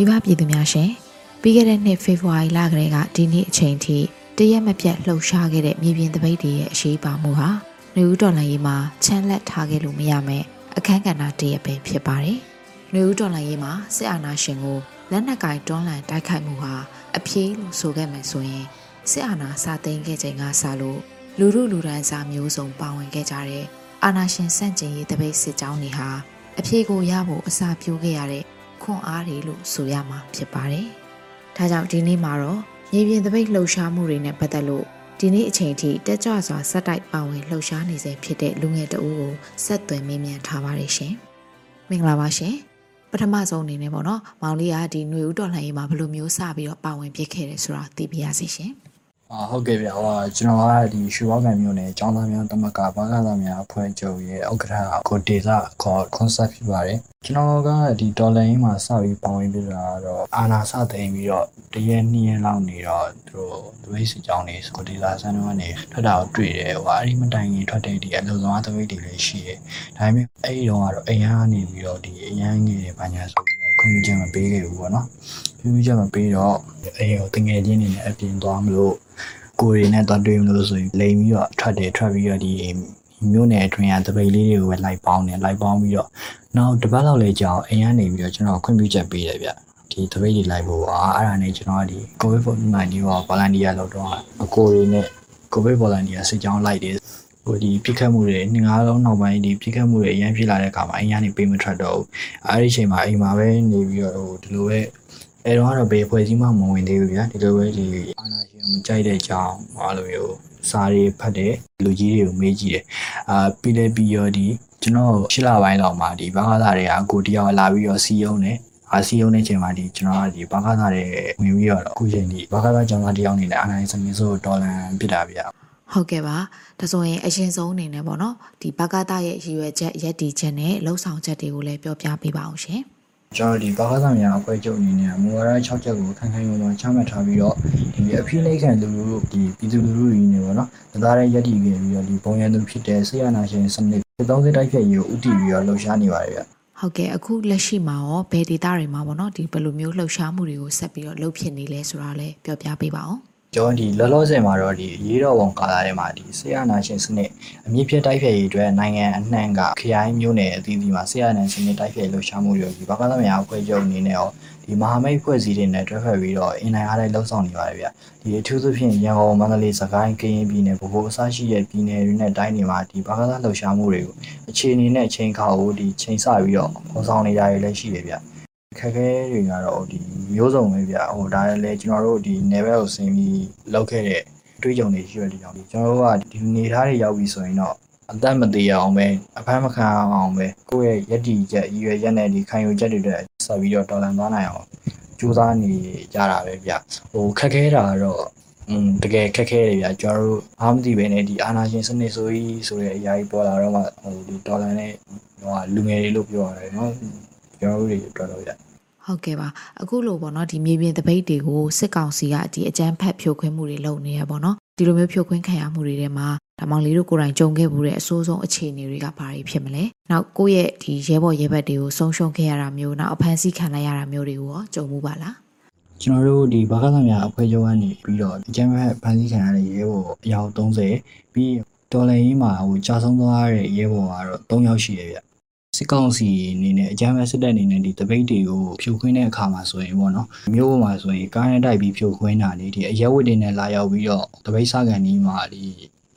မိဘပြည်သူများရှင်ပြီးခဲ့တဲ့နှစ်ဖေဖော်ဝါရီလကတည်းကဒီနေ့အချိန်ထိတရက်မပြတ်လှုပ်ရှားခဲ့တဲ့မြေပြင်သပိတ်တွေရဲ့အရှိပါမှုဟာနေဦးတော်လိုင်းရေးမှာချမ်းလက်ထားခဲ့လို့မရမယ်အခန်းကဏ္ဍတရက်ပဲဖြစ်ပါတယ်။နေဦးတော်လိုင်းရေးမှာစစ်အာဏာရှင်ကိုလက်နက်ကင်တွန်းလှန်တိုက်ခိုက်မှုဟာအပြေးလို့ဆိုခဲ့မယ်ဆိုရင်စစ်အာဏာစသိမ်းခဲ့ချိန်ကစလို့လူမှုလူဒန်းစားမျိုးစုံပါဝင်ခဲ့ကြတဲ့အာဏာရှင်စန့်ကျင်ရေးတပိတ်စစ်ကြောင်းတွေဟာအပြေကိုရဖို့အစာပြိုးခဲ့ရတဲ့ ခွန်အားတွေလို့ဆိုရမှာဖြစ်ပါတယ်။ဒါကြောင့်ဒီနေ့မှာတော့မြေပြင်တပိတ်လှုပ်ရှားမှုတွေနဲ့ပတ်သက်လို့ဒီနေ့အချိန်ထိတက်ကြွစွာစက်တိုက်ပါဝင်လှုပ်ရှားနေစေဖြစ်တဲ့လူငယ်တအူးကိုဆက်သွယ်မေးမြန်းထားပါတယ်ရှင်။မင်္ဂလာပါရှင်။ပထမဆုံးအနေနဲ့ပေါ့နော်မောင်လေးကဒီຫນွေဦးတော်လှန်ရေးမှာဘယ်လိုမျိုးစပြီးတော့ပါဝင်ပြစ်ခဲ့တယ်ဆိုတာသိပြရစီရှင်။ အာဟုတ်ကဲ့ဗျာဟိုကျွန်တော်ကဒီရွှေဘောကန်မြို့နယ်ကျောင်းသားများတမကဘာသာသားများအဖွဲ့ချုပ်ရဲ့ဥက္ကဋ္ဌကိုဒေတာခေါ် concept ဖြစ်ပါတယ်ကျွန်တော်ကဒီဒေါ်လာရင်းမှာစပြီးပေါဝင်ပြတာတော့အာနာစသိမ်းပြီးတော့တရက်နှစ်ရက်လောက်နေတော့သူတို့သပိတ်စစ်ကြောင်းတွေကိုဒေတာဆန်းတော့ကနေထွက်တာကိုတွေ့တယ်ဟိုအဲ့ဒီမတိုင်ခင်ထွက်တဲ့ဒီအလုံဆောင်သပိတ်တွေလည်းရှိတယ်ဒါပေမဲ့အဲ့ဒီတော့ကတော့အရန်ကနေပြီးတော့ဒီအရန်ငယ်တွေဘာညာဆိုပြီးတော့ ခွင့်ပြုချက်မပေးခဲ့ဘူးပေါ့နော်ခွင့်ပြုချက်မပေးတော့အဲ့ဟိုတငယ်ချင်းတွေနဲ့အပြင်သွားမလို့ကိုရီနဲ့တော့တွေ့မလို့ဆိုရင်လိမ်ပြီးတော့ထွက်တယ်ထွက်ပြီးတော့ဒီမြို့နယ်အတွင်းကတပိတ်လေးတွေကိုပဲလိုက်ပေါင်းတယ်လိုက်ပေါင်းပြီးတော့နောက်တစ်ပတ်လောက်လေကြာအောင်အိမ်ကနေပြီးတော့ကျွန်တော်ခွင့်ပြုချက်ပေးတယ်ဗျဒီတပိတ်တွေလိုက်ဖို့อ่ะအဲ့ဒါနဲ့ကျွန်တော်ကဒီ COVID 19ရော volunteer လောက်တော့အကိုရီနဲ့ COVID volunteer စစ်ကြောင်းလိုက်တယ် ဟိုဒီပြစ်ခတ်မှုတွေနှစ်ငါးလုံးနောက်ပိုင်းဒီပြစ်ခတ်မှုတွေအရင်ဖြစ်လာတဲ့အခါမှာအိမ်ကနေပေးမထွက်တော့ဘူးအဲ့ဒီအချိန်မှာအိမ်မှာပဲနေပြီးတော့ဟိုဒီလိုပဲအဲတော့ကတော့ဘယ်ဖွဲ့စည်းမှမဝင်သေးဘူးဗျာဒီလိုပဲဒီအာနာရှင်မကြိုက်တဲ့အကြောင်းအဲ့လိုမျိုးစာတွေဖတ်တယ်လူကြီးတွေကိုမေးကြည့်တယ်အာပြီးလဲပြီးရောဒီကျွန်တော်ရှစ်လပိုင်းလောက်မှာဒီဘာသာတွေကကိုတယောက်လာပြီးတော့စီယုံတယ်အာစီယုံတဲ့ချိန်မှာဒီကျွန်တော်ကဒီဘာသာတွေဝင်ပြီးတော့အခုချိန်ဒီဘာသာကျောင်းသားတယောက်နေနဲ့အာနာရှင်စမင်းဆိုဒေါ်လာဖြစ်တာဗျာ ဟုတ်ကဲ့ပါဒါဆိုရင်အရင်ဆုံးအနေနဲ့ပေါ့နော်ဒီဘဂတာရဲ့ရည်ရွယ်ချက်ရက်တီချက်နဲ့လှုပ်ဆောင်ချက်တွေကိုလည်းပြောပြပေးပါအောင်ရှင်ကျွန်တော်ဒီဘာသာများအဖွဲ့ချုပ်အနေနဲ့မူဝါဒ6ချက်ကိုခိုင်ခိုင်မာမာချမှတ်ထားပြီးတော့ဒီအဖိနှိတ်ခံလူလူတို့ဒီပြည်သူလူထုတွေနေပေါ့နော်ဒါသားတဲ့ရက်တည်ခဲ့ပြီးတော့ဒီပုံရံသူဖြစ်တဲ့ဆေးရနာရှင်စနစ်30တိုက်ဖြတ်ရေးကိုဥတီပြီးတော့လှုပ်ရှားနေပါတယ်ဗျဟုတ်ကဲ့အခုလက်ရှိမှာရောဘယ်ဒေတာတွေမှာပေါ့နော်ဒီဘယ်လိုမျိုးလှုပ်ရှားမှုတွေကိုဆက်ပြီးတော့လှုပ်ဖြစ်နေလဲဆိုတာလည်းပြောပြပေးပါအောင် ကျွန်တော်ဒီလောလောဆယ်မှာတော့ဒီရေးတော်ပုံကာလာထဲမှာဒီဆေးရနာရှင်စနစ်အမြင့်ပြတ်တိုက်ဖြတ်ရေးအတွက်နိုင်ငံအနှံ့ကခရိုင်မျိုးနယ်အသီးသီးမှာဆေးရနာရှင်စနစ်တိုက်ဖြတ်လှုပ်ရှားမှုတွေဒီဘာသာများအဖွဲ့ချုပ်အနေနဲ့ရောဒီမဟာမိတ်ဖွဲ့စည်းတွေနဲ့တွဲဖက်ပြီးတော့အင်နိုင်အားလည်းလှုပ်ဆောင်နေပါတယ်ဗျဒီအထူးသဖြင့်ရန်ကုန်မန္တလေးစကိုင်းကရင်ပြည်နယ်ဗဟိုအစရှိတဲ့ပြည်နယ်တွေနဲ့တိုင်းတွေမှာဒီဘာသာလှုပ်ရှားမှုတွေကိုအခြေအနေနဲ့အချိန်ခါကိုဒီချိန်ဆပြီးတော့ပေါ်ဆောင်နေကြရလည်းရှိတယ်ဗျ ခက်ခဲတွေကတော့ဒီမျိုးစုံပဲဗျဟိုဒါလည်းကျွန်တော်တို့ဒီ level ကိုဆင်းပြီးလောက်ခဲ့တဲ့အတွေ့အကြုံတွေရှိရတဲ့ကြောင့်ဒီကျွန်တော်တို့ကဒီနေသားတွေရောက်ပြီဆိုရင်တော့အသက်မသေးအောင်ပဲအဖမ်းမခံအောင်ပဲကိုယ့်ရဲ့ယက်တီချက်ရည်ရွယ်ချက်နဲ့ဒီခံယူချက်တွေအတွက်ဆက်ပြီးတော့တော်လန်သွားနိုင်အောင်ကြိုးစားနေကြတာပဲဗျဟိုခက်ခဲတာကတော့อืมတကယ်ခက်ခဲတယ်ဗျကျွန်တော်တို့အားမသိပဲねဒီအာနာရှင်စနစ်ဆိုကြီးဆိုတဲ့အရာကြီးပေါ်လာတော့မှဟိုဒီဒေါ်လာနဲ့ဟိုလူငယ်တွေလို့ပြောရတယ်เนาะ ကျွန်တော်တို့တွေအတွက်တော့ဗျဟုတ်ကဲ့ပါအခုလိုပေါ့နော်ဒီမြေပြင်တပိတ်တွေကိုစစ်ကောင်စီကဒီအကြမ်းဖက်ဖြိုခွင်းမှုတွေလုပ်နေရပေါ့နော်ဒီလိုမျိုးဖြိုခွင်းခံရမှုတွေထဲမှာဓမ္မောင်လေးတို့ကိုယ်တိုင်ကြုံခဲ့မှုတဲ့အဆိုးဆုံးအခြေအနေတွေကဘာတွေဖြစ်မလဲနောက်ကိုယ့်ရဲ့ဒီရဲဘော်ရဲဘက်တွေကိုဆုံးရှုံးခဲ့ရတာမျိုးနောက်အဖမ်းဆီးခံလိုက်ရတာမျိုးတွေကိုရောကြုံမှုပါလားကျွန်တော်တို့ဒီဘာသာသမ ्या အဖွဲ့ချုပ်ကနေပြီးတော့အကျန်းဖက်ဖန်ဆီးခံရတဲ့ရဲဘော်အယောက်30ပြီးတော်လိုင်းကြီးမှာဟိုကြာဆုံးသွားတဲ့ရဲဘော်ကတော့3ယောက်ရှိတယ်ဗျ စစ်ကောင်စီအနေနဲ့အကြမ်းဖက်စစ်တပ်အနေနဲ့ဒီတပိတ်တွေကိုဖြိုခွင်းတဲ့အခါမှာဆိုရင်ပေါ့နော်မျိုးပေါ်မှာဆိုရင်ကားနဲ့တိုက်ပြီးဖြိုခွင်းတာလေဒီအရက်ဝတ်တွေနဲ့လာရောက်ပြီးတော့တပိတ်စကန်ကြီးမှာဒီ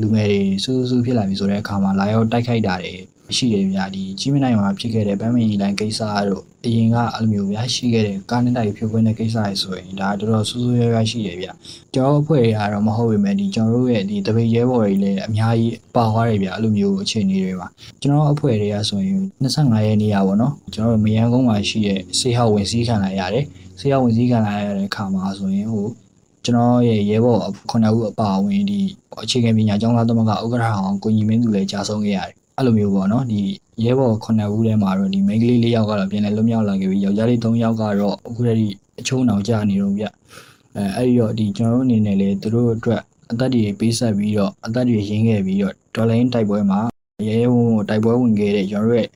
လူငယ်တွေစူးစူးဖြစ်လာပြီဆိုတဲ့အခါမှာလာရောက်တိုက်ခိုက်တာတွေရှိတယ်ဗျာဒီကြီးမနိုင်မှာဖြစ်ခဲ့တဲ့ဗမ်းမင်ကြီးလိုင်းကိစ္စတို့ အရင်ကအဲ့လိုမျိုးဗျာရှိခဲ့တဲ့ကားနဲ့တိုက်ဖြိုခွင်းတဲ့ကိစ္စတွေဆိုရင်ဒါတော်တော်စူးစူးရွရွရှိတယ်ဗျာကျွန်တော်အဖွဲ့တွေကတော့မဟုတ်ပေမဲ့ဒီကျွန်တော်တို့ရဲ့ဒီတပိတ်ရဲဘော်တွေလည်းအများကြီးပါသွားတယ်ဗျာအဲ့လိုမျိုးအခြေအနေတွေမှာကျွန်တော်အဖွဲ့တွေကဆိုရင်25ရက်နေ့ရပါတော့ကျွန်တော်တို့မယန်းကုန်းမှာရှိတဲ့စေဟောက်ဝင်စည်းခံလိုက်ရတယ်စေဟောက်ဝင်စည်းခံလိုက်ရတဲ့အခါမှာဆိုရင်ဟိုကျွန်တော်ရဲ့ရဲဘော်ခုနှစ်ဦးအပါအဝင်ဒီအခြေခံပညာကျောင်းသားသမဂ္ဂဥက္ကဋ္ဌအောင်ကိုညီမင်းသူလည်းကြာဆုံးခဲ့ရတယ်အဲ့လိုမျိုးပေါ့နော်ဒီ ရဲဘော်ခုနှစ်ဦးထဲမှာတော့ဒီမိန်းကလေး၄ယောက်ကတော့ပြန်လည်လွတ်မြောက်လာခဲ့ပြီးယောက်ျားလေး၃ယောက်ကတော့အခုတည်းအချုံအောင်ကြာနေတော့ဗျအဲအဲ့ဒီတော့ဒီကျွန်တော်တို့အနေနဲ့လည်းသူတို့အတွက်အသက်တွေပေးဆက်ပြီးတော့အသက်တွေရင်းခဲ့ပြီးတော့ဒေါ်လာရင်းတိုက်ပွဲမှာရဲရဲဝုံဝုံတိုက်ပွဲဝင်ခဲ့တဲ့ကျွန်တော်တို့ရဲ့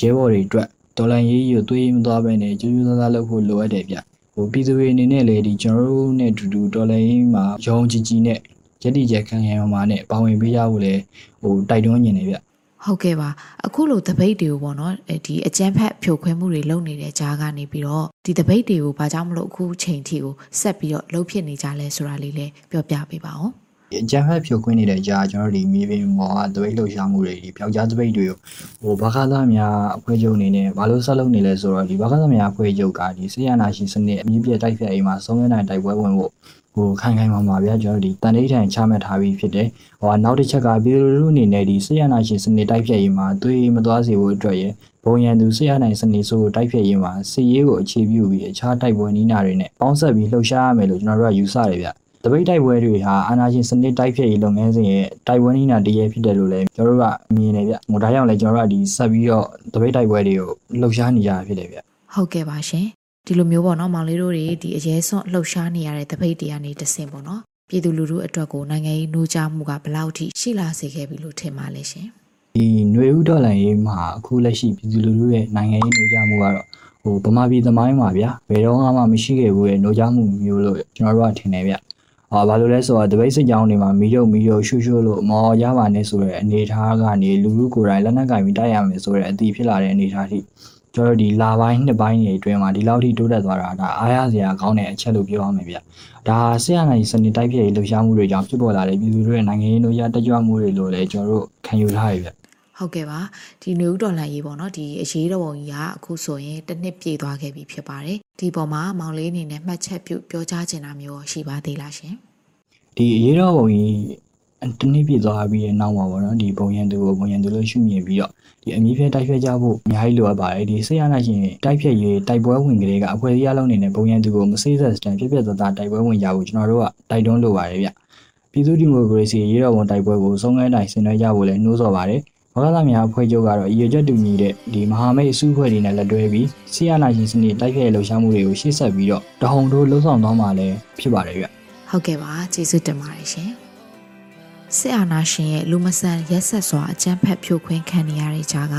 ရဲဘော်တွေအတွက်ဒေါ်လာရေးကိုသွေးမသွားပဲနဲ့ကျူးကျူးသားသားလုပ်ဖို့လိုအပ်တယ်ဗျဟိုပြည်သူတွေအနေနဲ့လေဒီကျွန်တော်တို့နဲ့အတူတူဒေါ်လာရေးမှာယုံကြည်ကြည်နဲ့ယက်တီချက်ခံခံမှာနဲ့ပါဝင်ပေးကြဖို့လေဟိုတိုက်တွန်းနေတယ်ဗျ ဟုတ်ကဲ့ပါအခုလိုတပိတ်တွေကိုပေါ့နော်အဲဒီအကြမ်းဖက်ဖြိုခွဲမှုတွေလုပ်နေတဲ့ကြားကနေပြီးတော့ဒီတပိတ်တွေကိုဘာကြောင့်မလို့အခုချိန်ထိကိုဆက်ပြီးတော့လှုပ်ဖြစ်နေကြလဲဆိုတာလေးလည်းပြောပြပေးပါဦးဒီ အကြမ်းဖက်ဖြိုခွင်းနေတဲ့ကြားကျွန်တော်တို့ဒီမြေပြင်ပေါ်ကတပိတ်လှုပ်ရှားမှုတွေဒီပျောက်ကြားတပိတ်တွေကိုဟိုဘာခါသားများအဖွဲ့ချုပ်အနေနဲ့ဘာလို့ဆက်လုပ်နေလဲဆိုတော့ဒီဘာခါသားများအဖွဲ့ချုပ်ကဒီဆေးရနာရှင်စနစ်အမြင့်ပြတ်တိုက်ဖြတ်အိမ်မှာဆုံးရနိုင်တိုက်ပွဲဝင်ဖို့ဟိုခိုင်ခိုင်မာမာဗျာကျွန်တော်တို့ဒီတန်ဋိဌာန်ချမှတ်ထားပြီးဖြစ်တယ်ဟိုနောက်တစ်ချက်ကပြည်သူလူထုအနေနဲ့ဒီဆေးရနာရှင်စနစ်တိုက်ဖြတ်ရေးမှာသွေးမသွားစေဖို့အတွက်ရဘုံရန်သူဆေးရနိုင်စနစ်ဆိုကိုတိုက်ဖြတ်ရေးမှာစီရေးကိုအခြေပြုပြီးအခြားတိုက်ပွဲနည်းနာတွေနဲ့ပေါင်းစပ်ပြီးလှုပ်ရှားရမယ်လို့ကျွန်တော်တို့ကယူဆတယ်ဗျ တပိတ်တိုက်ပွဲတွေဟာအာနာရှင်စနစ်တိုက်ဖျက်ရေးလုပ်ငန်းစဉ်ရဲ့တိုက်ပွဲနည်းနာတည်းရဖြစ်တယ်လို့လည်းကျွန်တော်တို့ကမြင်နေဗျ။ဟိုဒါကြောင့်လည်းကျွန်တော်တို့ကဒီဆက်ပြီးတော့တပိတ်တိုက်ပွဲတွေကိုလှုပ်ရှားနေကြရဖြစ်တယ်ဗျဟုတ်ကဲ့ပါရှင်ဒီလိုမျိုးပေါ့နော်မောင်လေးတို့တွေဒီအရေးစွန့်လှုပ်ရှားနေရတဲ့တပိတ်တွေကနေတဆင့်ပေါ့နော်ပြည်သူလူထုအတွက်ကိုနိုင်ငံရေးနှိုးကြားမှုကဘယ်လောက်ထိရှိလာစေခဲ့ပြီလို့ထင်ပါလဲရှင်။ဒီຫນွေဥဒေါ်လာရေးမှာအခုလက်ရှိပြည်သူလူထုရဲ့နိုင်ငံရေးနှိုးကြမှုကတော့ဟိုဗမာပြည်သမိုင်းမှာဗျာဘယ်တော့မှမရှိခဲ့ဘူးရဲ့နှိုးကြမှုမျိုးလို့ကျွန်တော်တို့ကထင်တယ်ဗျ။ ဟာဘာလို့လဲဆိုတော့တပိတ်စစ်ကြောင်းတွေမှာမီးတို့မီးတို့ရှုရှုလို့မော်ရပါနဲ့ဆိုတဲ့အနေအထားကနေလူလူကိုယ်တိုင်လက်နက်ကင်ပြီးတိုက်ရမယ်ဆိုတဲ့အတီးဖြစ်လာတဲ့အနေအထားထိကျွန်တော်တို့ဒီလာပိုင်းနှစ်ပိုင်းတွေအတွင်းမှာဒီလောက်ထိတိုးတက်သွားတာဒါအားရစရာကောင်းတဲ့အချက်လို့ပြောရမယ်ဗျ။ဒါဆရာနိုင်စနစ်တိုက်ပြည့်လှူရှားမှုတွေကြောင့်ဖြစ်ပေါ်လာတဲ့ပြည်သူတွေရဲ့နိုင်ငံရေးတို့ရတက်ကြွမှုတွေလို့လည်းကျွန်တော်တို့ခံယူထားရဗျ ဟုတ်ကဲ့ပါဒီနယူးဒေါ်လာရေးပေါ့နော်ဒီအရေးတော်ပုံကြီးကအခုဆိုရင်တစ်နှစ်ပြည့်သွားခဲ့ပြီဖြစ်ပါတယ်ဒီပေါ်မှာမောင်လေးအနေနဲ့မှတ်ချက်ပြုပြောကြားချင်တာမျိုးရောရှိပါသေးလားရှင်။ဒီအရေးတော်ပုံကြီးတနည်းပြည့်သွားပြီးတဲ့နောက်မှာပေါ့နော်ဒီပုံရန်သူကိုပုံရန်သူလို့ရှုမြင်ပြီးတော့ဒီအမြင့်ဖြတ်တိုက်ဖြတ်ကြဖို့အများကြီးလိုအပ်ပါတယ်ဒီဆရာနိုင်ရှင်တိုက်ဖြတ်ရေးတိုက်ပွဲဝင်ကလေးကအဖွဲ့အစည်းအလုံးနေနဲ့ပုံရန်သူကိုမစိစက်စတန်ဖြစ်ဖြစ်သားသားတိုက်ပွဲဝင်ကြဖို့ကျွန်တော်တို့ကတိုက်တွန်းလိုပါတယ်ဗျ။ပြည်သူ့ဒီမိုကရေစီရေးတော်ဝန်တိုက်ပွဲကိုဆုံးခဲနိုင်ဆင်နွှဲကြဖို့လည်းနှိုးဆော်ပါတယ်။ ဘာသာများအဖွဲ့ချုပ်ကတော့ရည်ရွယ်ချက်တူညီတဲ့ဒီမဟာမိတ်အစုအဖွဲ့တွေနဲ့လက်တွဲပြီးဆီယနာရှင်စနစ်တိုက်ဖျက်လှုပ်ရှားမှုတွေကိုရှေ့ဆက်ပြီးတော့တဟုန်တို့လှုပ်ဆောင်သွားမှာလည်းဖြစ်ပါတယ်ဗျဟုတ်ကဲ့ပါကျေးဇူးတင်ပါတယ်ရှင်စစ်အာဏာရှင်ရဲ့လူမဆန်ရက်ဆက်စွာအကြမ်းဖက်ဖြိုခွင်းခံနေရတဲ့ကြားက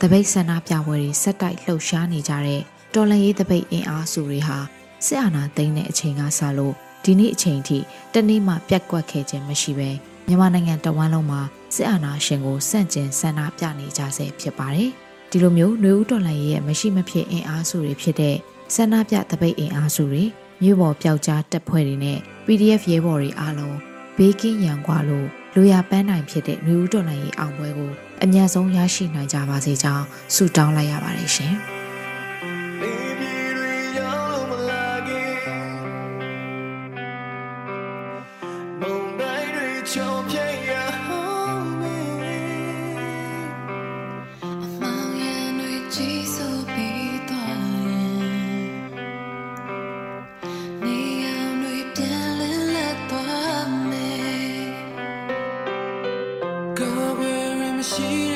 တပိတ်ဆန္ဒပြပွဲတွေဆက်တိုက်လှုပ်ရှားနေကြတဲ့တော်လန်ရေးတပိတ်အင်အားစုတွေဟာစစ်အာဏာသိမ်းတဲ့အချိန်ကစလို့ဒီနေ့အချိန်ထိတနေ့မှပြက်ကွက်ခဲ့ခြင်းမရှိပဲ မြန်မာနိုင်ငံတဝန်းလုံးမှာစစ်အာဏာရှင်ကိုစန့်ကျင်ဆန္ဒပြနေကြဆဲဖြစ်ပါတယ်ဒီလိုမျိုးနှွေဦးတော်လှန်ရေးရဲ့မရှိမဖြစ်အင်အားစုတွေဖြစ်တဲ့ဆန္ဒပြတပိတ်အင်အားစုတွေမြို့ပေါ်ပျောက်ကြားတပ်ဖွဲ့တွေနဲ့ PDF ရဲဘော်တွေအားလုံးဘေးကင်းရန်ကွာလို့လူရပန်းနိုင်ဖြစ်တဲ့နှွေဦးတော်လှန်ရေးအောင်ပွဲကိုအမြန်ဆုံးရရှိနိုင်ကြပါစေကြောင်းဆုတောင်းလိုက်ရပါတယ်ရှင် 心。